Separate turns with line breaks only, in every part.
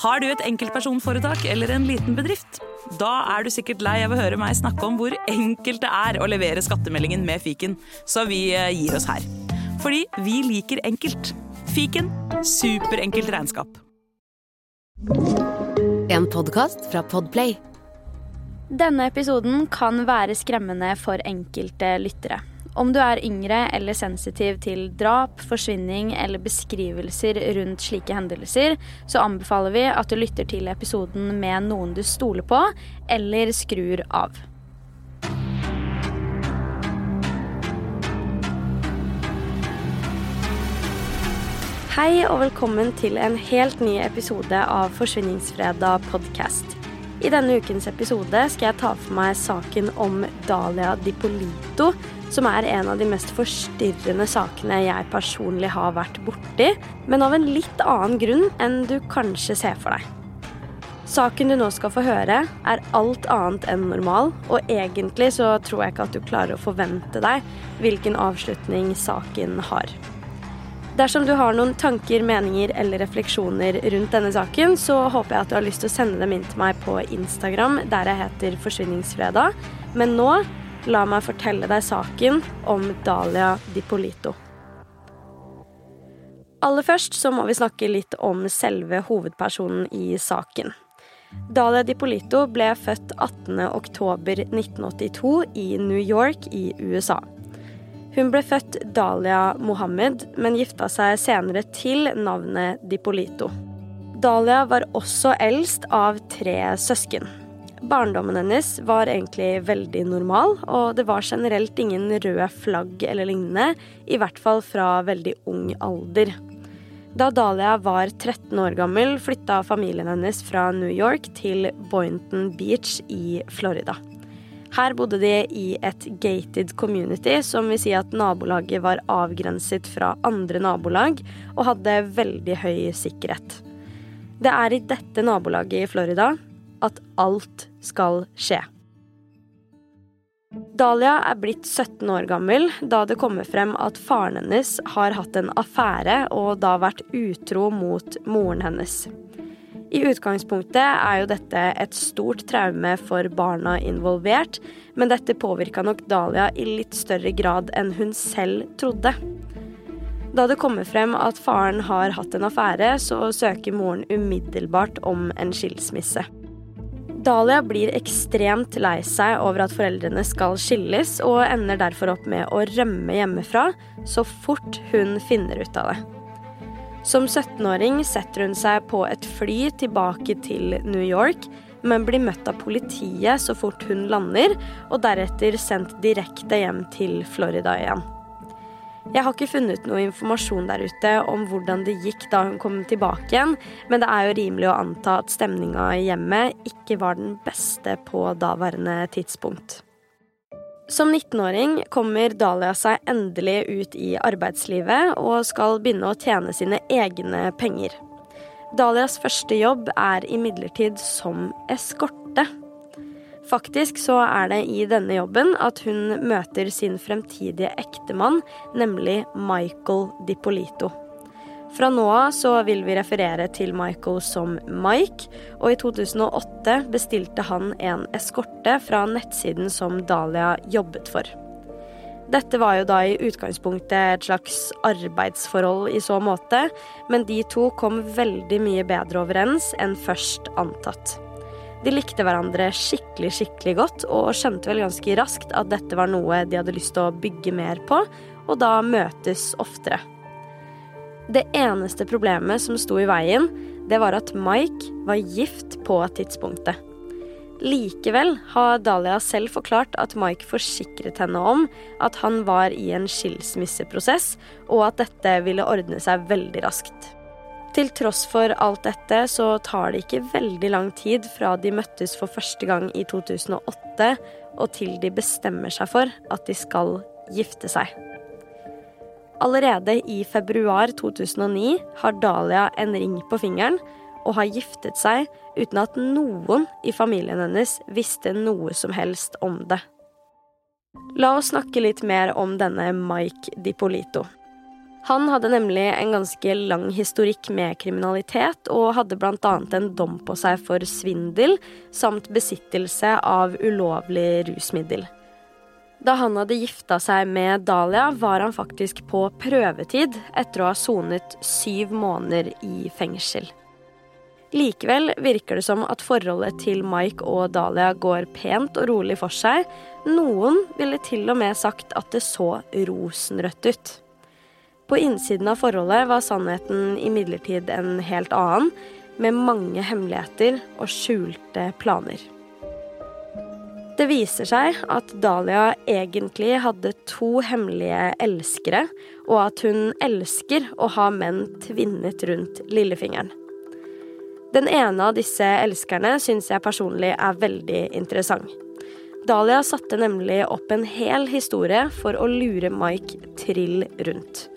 Har du et enkeltpersonforetak eller en liten bedrift? Da er du sikkert lei av å høre meg snakke om hvor enkelt det er å levere skattemeldingen med fiken, så vi eh, gir oss her. Fordi vi liker enkelt. Fiken superenkelt regnskap.
En podkast fra Podplay.
Denne episoden kan være skremmende for enkelte lyttere. Om du er yngre eller sensitiv til drap, forsvinning eller beskrivelser rundt slike hendelser, så anbefaler vi at du lytter til episoden med noen du stoler på, eller skrur av. Hei og velkommen til en helt ny episode av Forsvinningsfredag podkast. I denne ukens episode skal jeg ta for meg saken om Dalia Dipolito, som er en av de mest forstyrrende sakene jeg personlig har vært borti, men av en litt annen grunn enn du kanskje ser for deg. Saken du nå skal få høre, er alt annet enn normal, og egentlig så tror jeg ikke at du klarer å forvente deg hvilken avslutning saken har. Dersom du har noen tanker, meninger eller refleksjoner rundt denne saken, så håper jeg at du har lyst til å sende dem inn til meg på Instagram, der jeg heter Forsvinningsfredag. Men nå la meg fortelle deg saken om Dalia Dipolito. Aller først så må vi snakke litt om selve hovedpersonen i saken. Dalia Dipolito ble født 18.10.1982 i New York i USA. Hun ble født Dalia Mohammed, men gifta seg senere til navnet Dipolito. Dalia var også eldst av tre søsken. Barndommen hennes var egentlig veldig normal, og det var generelt ingen røde flagg eller lignende, i hvert fall fra veldig ung alder. Da Dalia var 13 år gammel, flytta familien hennes fra New York til Boynton Beach i Florida. Her bodde de i et gated community, som vil si at nabolaget var avgrenset fra andre nabolag og hadde veldig høy sikkerhet. Det er i dette nabolaget i Florida at alt skal skje. Dahlia er blitt 17 år gammel da det kommer frem at faren hennes har hatt en affære og da vært utro mot moren hennes. I utgangspunktet er jo dette et stort traume for barna involvert, men dette påvirka nok Dahlia i litt større grad enn hun selv trodde. Da det kommer frem at faren har hatt en affære, så søker moren umiddelbart om en skilsmisse. Dalia blir ekstremt lei seg over at foreldrene skal skilles, og ender derfor opp med å rømme hjemmefra så fort hun finner ut av det. Som 17-åring setter hun seg på et fly tilbake til New York, men blir møtt av politiet så fort hun lander, og deretter sendt direkte hjem til Florida igjen. Jeg har ikke funnet noe informasjon der ute om hvordan det gikk da hun kom tilbake igjen, men det er jo rimelig å anta at stemninga i hjemmet ikke var den beste på daværende tidspunkt. Som 19-åring kommer Dalia seg endelig ut i arbeidslivet og skal begynne å tjene sine egne penger. Dalias første jobb er imidlertid som eskorte. Faktisk så er det i denne jobben at hun møter sin fremtidige ektemann, nemlig Michael Dipolito. Fra nå av så vil vi referere til Michael som Mike, og i 2008 bestilte han en eskorte fra nettsiden som Dahlia jobbet for. Dette var jo da i utgangspunktet et slags arbeidsforhold i så måte, men de to kom veldig mye bedre overens enn først antatt. De likte hverandre skikkelig, skikkelig godt, og skjønte vel ganske raskt at dette var noe de hadde lyst til å bygge mer på, og da møtes oftere. Det eneste problemet som sto i veien, det var at Mike var gift på tidspunktet. Likevel har Dahlia selv forklart at Mike forsikret henne om at han var i en skilsmisseprosess, og at dette ville ordne seg veldig raskt. Til tross for alt dette så tar det ikke veldig lang tid fra de møttes for første gang i 2008 og til de bestemmer seg for at de skal gifte seg. Allerede i februar 2009 har Dahlia en ring på fingeren og har giftet seg uten at noen i familien hennes visste noe som helst om det. La oss snakke litt mer om denne Mike Dipolito. Han hadde nemlig en ganske lang historikk med kriminalitet, og hadde bl.a. en dom på seg for svindel samt besittelse av ulovlig rusmiddel. Da han hadde gifta seg med Dahlia, var han faktisk på prøvetid etter å ha sonet syv måneder i fengsel. Likevel virker det som at forholdet til Mike og Dahlia går pent og rolig for seg. Noen ville til og med sagt at det så rosenrødt ut. På innsiden av forholdet var sannheten imidlertid en helt annen, med mange hemmeligheter og skjulte planer. Det viser seg at Dahlia egentlig hadde to hemmelige elskere, og at hun elsker å ha menn tvinnet rundt lillefingeren. Den ene av disse elskerne syns jeg personlig er veldig interessant. Dahlia satte nemlig opp en hel historie for å lure Mike trill rundt.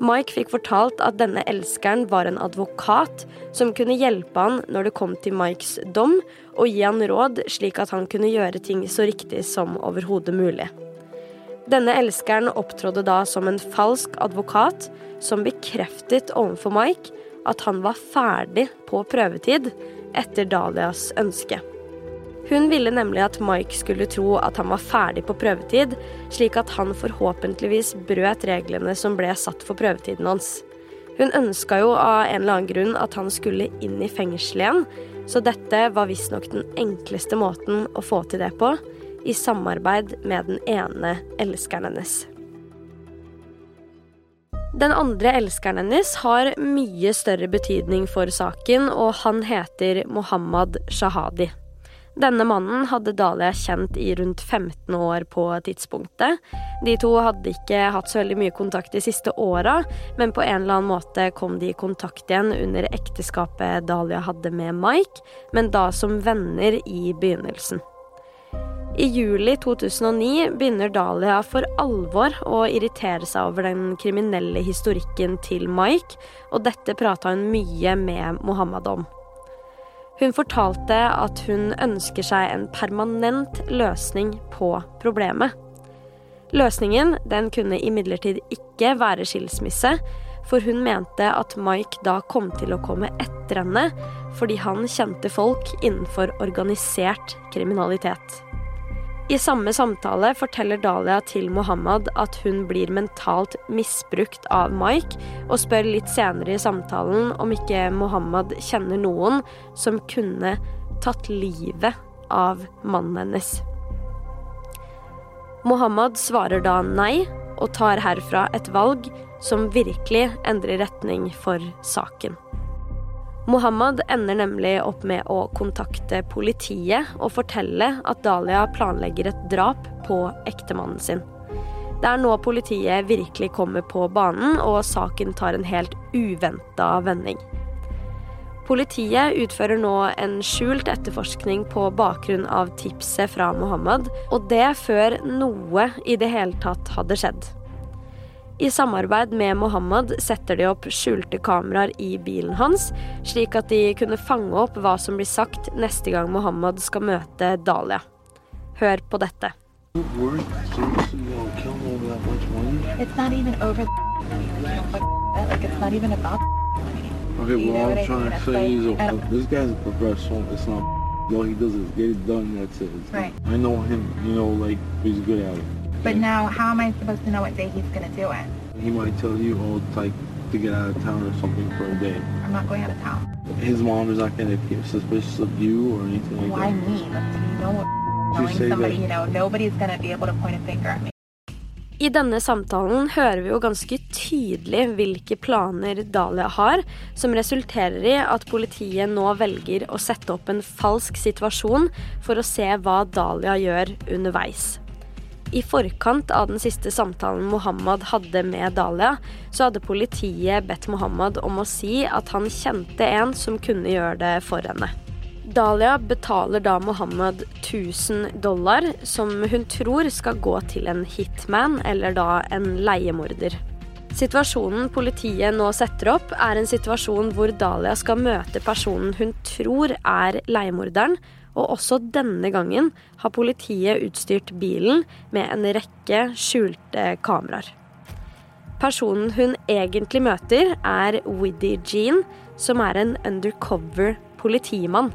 Mike fikk fortalt at denne elskeren var en advokat som kunne hjelpe han når det kom til Mikes dom, og gi han råd slik at han kunne gjøre ting så riktig som overhodet mulig. Denne elskeren opptrådde da som en falsk advokat som bekreftet overfor Mike at han var ferdig på prøvetid etter Dalias ønske. Hun ville nemlig at Mike skulle tro at han var ferdig på prøvetid, slik at han forhåpentligvis brøt reglene som ble satt for prøvetiden hans. Hun ønska jo av en eller annen grunn at han skulle inn i fengsel igjen, så dette var visstnok den enkleste måten å få til det på, i samarbeid med den ene elskeren hennes. Den andre elskeren hennes har mye større betydning for saken, og han heter Mohammed Shahadi. Denne mannen hadde Dahlia kjent i rundt 15 år på tidspunktet. De to hadde ikke hatt så veldig mye kontakt de siste åra, men på en eller annen måte kom de i kontakt igjen under ekteskapet Dahlia hadde med Mike, men da som venner i begynnelsen. I juli 2009 begynner Dahlia for alvor å irritere seg over den kriminelle historikken til Mike, og dette prata hun mye med Mohammed om. Hun fortalte at hun ønsker seg en permanent løsning på problemet. Løsningen den kunne imidlertid ikke være skilsmisse, for hun mente at Mike da kom til å komme etter henne fordi han kjente folk innenfor organisert kriminalitet. I samme samtale forteller Dahlia til Mohammed at hun blir mentalt misbrukt av Mike, og spør litt senere i samtalen om ikke Mohammed kjenner noen som kunne tatt livet av mannen hennes. Mohammed svarer da nei, og tar herfra et valg som virkelig endrer retning for saken. Mohammed ender nemlig opp med å kontakte politiet og fortelle at Dahlia planlegger et drap på ektemannen sin. Det er nå politiet virkelig kommer på banen, og saken tar en helt uventa vending. Politiet utfører nå en skjult etterforskning på bakgrunn av tipset fra Mohammed, og det før noe i det hele tatt hadde skjedd. I samarbeid med Mohammed setter de opp skjulte kameraer i bilen hans, slik at de kunne fange opp hva som blir sagt neste gang Mohammed skal møte Dahlia. Hør på dette. It's not even over like it's not even about Okay, well, I'm trying to say is, uh, this guy's a professional. It's not all he does is get it done. That's it. It's right. I know him. You know, like he's good at it. But now, how am I supposed to know what day he's going to do it? He might tell you, oh, like, to get out of town or something for a day. I'm not going out of town. His mom is not going to be suspicious of you or anything like Why that. Why me? You know what knowing somebody, that... you know, nobody's going to be able to point a finger at me. I denne samtalen hører vi jo ganske tydelig hvilke planer Dahlia har, som resulterer i at politiet nå velger å sette opp en falsk situasjon for å se hva Dahlia gjør underveis. I forkant av den siste samtalen Mohammed hadde med Dahlia, så hadde politiet bedt Mohammed om å si at han kjente en som kunne gjøre det for henne. Dahlia betaler da Mohammed 1000 dollar, som hun tror skal gå til en hitman, eller da en leiemorder. Situasjonen politiet nå setter opp, er en situasjon hvor Dahlia skal møte personen hun tror er leiemorderen, og også denne gangen har politiet utstyrt bilen med en rekke skjulte kameraer. Personen hun egentlig møter, er Widdy Jean, som er en undercover politimann.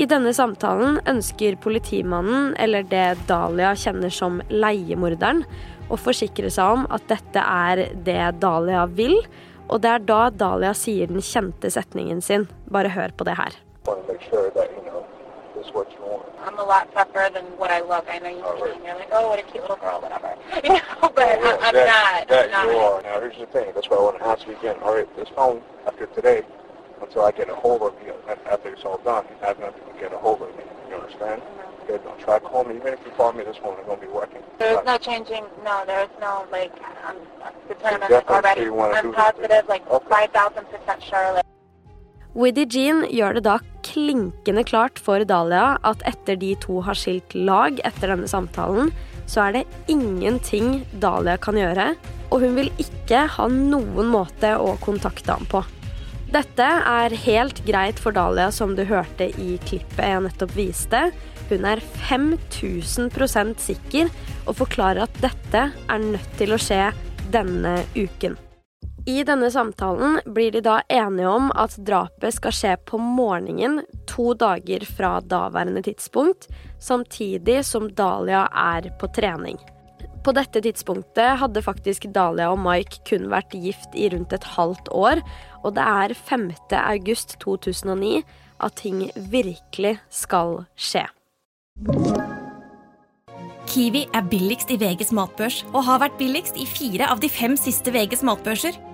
I denne samtalen ønsker politimannen, eller det Dahlia kjenner som leiemorderen, å forsikre seg om at dette er det Dahlia vil, og det er da Dahlia sier den kjente setningen sin. Bare hør på det her.
I'm a lot tougher than what I look. I know you see me and you're like, oh, what a cute little girl, whatever. You know, but
Yeah,
I'm, I'm
that,
not.
That
I'm
you
not.
are. Now, here's the thing. That's why I want to ask you again. All right, this phone, after today, until I get a hold of you, after it's all done, you have nothing to get a hold of me. You understand? Mm-hmm. Good. Don't try to call me. Even if you call me, this phone is going to be working.
There's no changing. No, there's no like. I'm determined already.
say you wanna do
I'm positive, like
Okay.
five thousand percent sure. Like,
Widdy Jean gjør det da klinkende klart for Dahlia at etter de to har skilt lag etter denne samtalen, så er det ingenting Dahlia kan gjøre, og hun vil ikke ha noen måte å kontakte ham på. Dette er helt greit for Dahlia, som du hørte i klippet jeg nettopp viste. Hun er 5000 sikker og forklarer at dette er nødt til å skje denne uken. I denne samtalen blir de da enige om at drapet skal skje på morgenen to dager fra daværende tidspunkt, samtidig som Dahlia er på trening. På dette tidspunktet hadde faktisk Dahlia og Mike kun vært gift i rundt et halvt år, og det er 5. august 2009 at ting virkelig skal skje.
Kiwi er billigst i VGs matbørs og har vært billigst i fire av de fem siste VGs matbørser.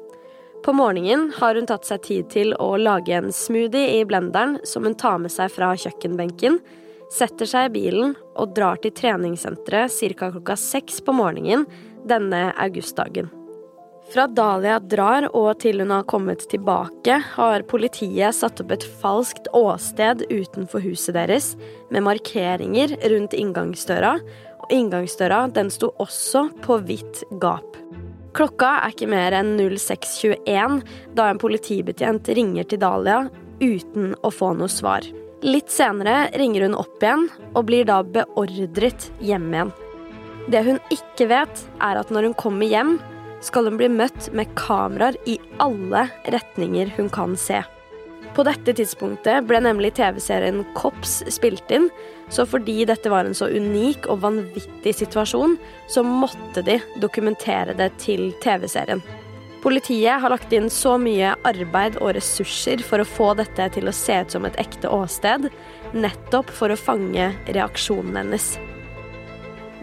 På morgenen har hun tatt seg tid til å lage en smoothie i blenderen som hun tar med seg fra kjøkkenbenken, setter seg i bilen og drar til treningssenteret ca. klokka seks på morgenen denne augustdagen. Fra Dahlia drar og til hun har kommet tilbake, har politiet satt opp et falskt åsted utenfor huset deres, med markeringer rundt inngangsdøra, og inngangsdøra den sto også på hvitt gap. Klokka er ikke mer enn 06.21 da en politibetjent ringer til Dahlia uten å få noe svar. Litt senere ringer hun opp igjen og blir da beordret hjem igjen. Det hun ikke vet, er at når hun kommer hjem, skal hun bli møtt med kameraer i alle retninger hun kan se. På dette tidspunktet ble nemlig TV-serien Kops spilt inn, så fordi dette var en så unik og vanvittig situasjon, så måtte de dokumentere det til TV-serien. Politiet har lagt inn så mye arbeid og ressurser for å få dette til å se ut som et ekte åsted, nettopp for å fange reaksjonen hennes.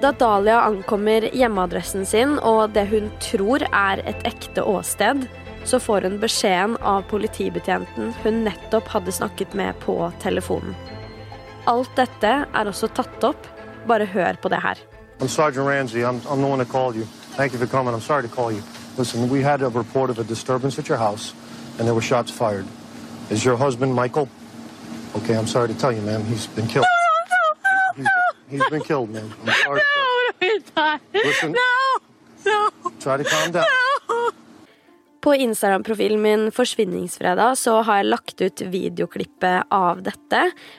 Da Dahlia ankommer hjemmeadressen sin og det hun tror er et ekte åsted, så får hun beskjeden av politibetjenten hun nettopp hadde snakket med på telefonen. Alt dette er også tatt opp. Bare hør på det her.
I'm Sergeant Ramsey. I'm, I'm the one that called you. Thank you for coming. I'm sorry to call you. Listen, we had a report of a disturbance at your house, and there were shots fired. Is your husband Michael? Okay, I'm sorry to tell you, ma'am. He's been killed. He's, he's been killed, ma'am. I'm sorry. to- Listen. No, no. Try to calm down.
På Instagram-profilen min Forsvinningsfredag så har jeg lagt ut videoklippet av dette.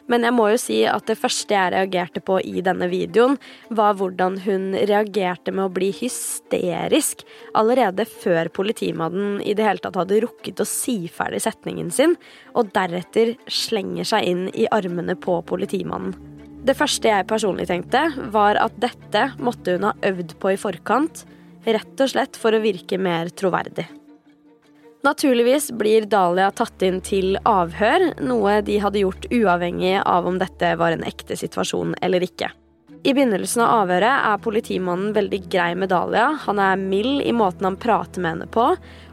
Men jeg må jo si at det første jeg reagerte på i denne videoen, var hvordan hun reagerte med å bli hysterisk allerede før politimannen i det hele tatt hadde rukket å si ferdig setningen sin, og deretter slenger seg inn i armene på politimannen. Det første jeg personlig tenkte, var at dette måtte hun ha øvd på i forkant, rett og slett for å virke mer troverdig. Naturligvis blir Dahlia tatt inn til avhør, noe de hadde gjort uavhengig av om dette var en ekte situasjon eller ikke. I begynnelsen av avhøret er politimannen veldig grei med Dahlia. Han er mild i måten han prater med henne på,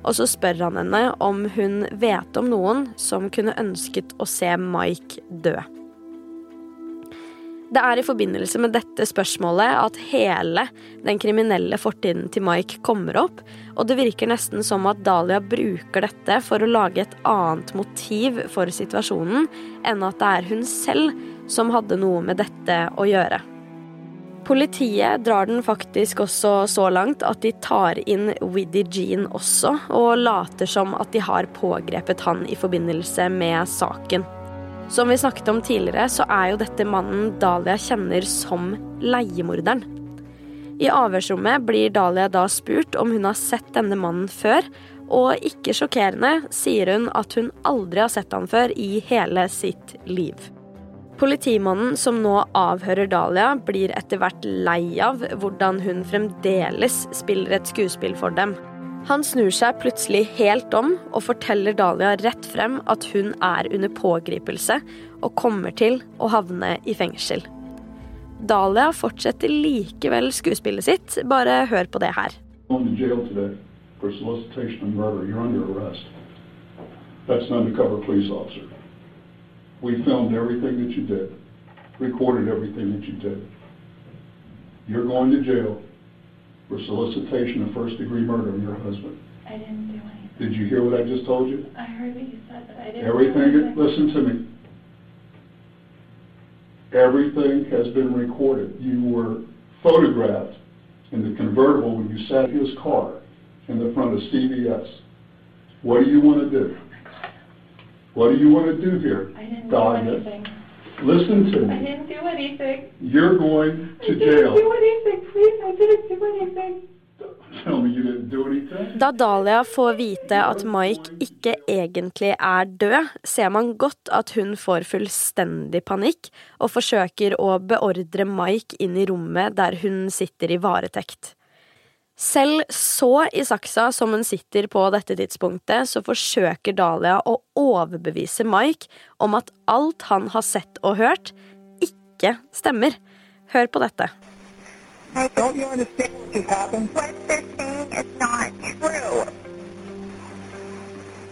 og så spør han henne om hun vet om noen som kunne ønsket å se Mike dø. Det er i forbindelse med dette spørsmålet at hele den kriminelle fortiden til Mike kommer opp, og det virker nesten som at Dahlia bruker dette for å lage et annet motiv for situasjonen enn at det er hun selv som hadde noe med dette å gjøre. Politiet drar den faktisk også så langt at de tar inn Widdy Jean også, og later som at de har pågrepet han i forbindelse med saken. Som vi snakket om tidligere, så er jo dette mannen Dahlia kjenner som leiemorderen. I avhørsrommet blir Dahlia da spurt om hun har sett denne mannen før, og ikke sjokkerende sier hun at hun aldri har sett han før i hele sitt liv. Politimannen som nå avhører Dahlia, blir etter hvert lei av hvordan hun fremdeles spiller et skuespill for dem. Han snur seg plutselig helt om og forteller Dahlia rett frem at hun er under pågripelse og kommer til å havne i fengsel. Dahlia fortsetter likevel skuespillet sitt, bare hør på det her.
That's an undercover police officer. We filmed everything that you did, recorded everything that you did. You're going to jail for solicitation of first degree murder of your husband.
I didn't do anything.
Did you hear what I just told you?
I heard what you said, but I didn't
Everything, listen to me. Everything has been recorded. You were photographed in the convertible when you sat in his car in the front of CVS. What do you want to do? Oh, what do you want to do here?
I didn't do anything.
Listen to
I
me.
Do anything.
You're going
I
to jail.
Please, I didn't do anything.
Tell me didn't do anything?
Da Dahlia får vite at Mike ikke egentlig er død, ser man godt at hun får fullstendig panikk og forsøker å beordre Mike inn i rommet der hun sitter i varetekt. Selv så i saksa som hun sitter på dette tidspunktet, så forsøker Dahlia å overbevise Mike om at alt han har sett og hørt, ikke stemmer. Hør på dette.
Don't you understand what just happened? What they're saying is not true.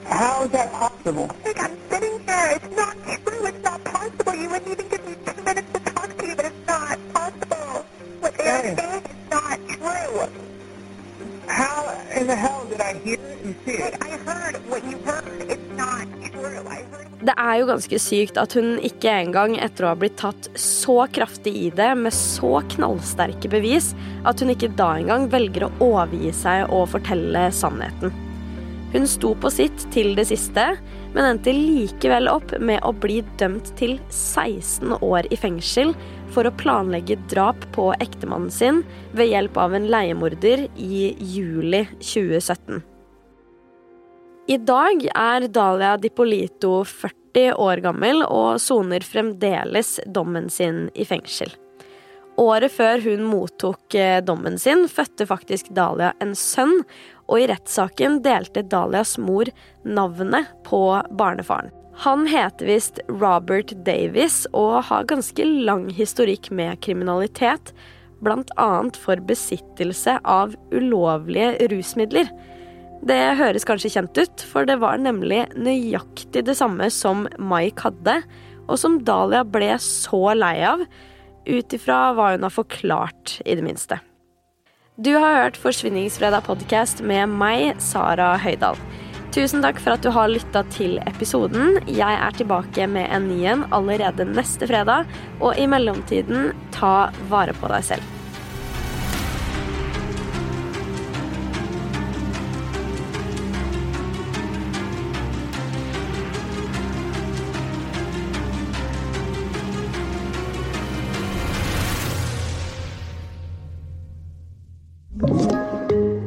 How is that possible? Like I'm sitting here. It's not true. It's not possible. You wouldn't even give me two minutes to talk to you, but it's not possible. What they're
Hey.
saying is not true. How in the hell did I hear it and see it? I heard what you heard. It's not true. I heard
Det er jo ganske sykt at hun ikke engang etter å ha blitt tatt så kraftig i det med så knallsterke bevis, at hun ikke da engang velger å overgi seg og fortelle sannheten. Hun sto på sitt til det siste, men endte likevel opp med å bli dømt til 16 år i fengsel for å planlegge drap på ektemannen sin ved hjelp av en leiemorder i juli 2017. I dag er Dalia Dipolito 40 år gammel og soner fremdeles dommen sin i fengsel. Året før hun mottok eh, dommen sin, fødte faktisk Dalia en sønn, og i rettssaken delte Dalias mor navnet på barnefaren. Han heter visst Robert Davis og har ganske lang historikk med kriminalitet, bl.a. for besittelse av ulovlige rusmidler. Det høres kanskje kjent ut, for det var nemlig nøyaktig det samme som Mike hadde, og som Dahlia ble så lei av, ut ifra hva hun har forklart, i det minste. Du har hørt Forsvinningsfredag podkast med meg, Sara Høydahl. Tusen takk for at du har lytta til episoden. Jeg er tilbake med en ny en allerede neste fredag, og i mellomtiden, ta vare på deg selv.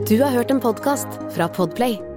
Du har hørt en podkast fra Podplay.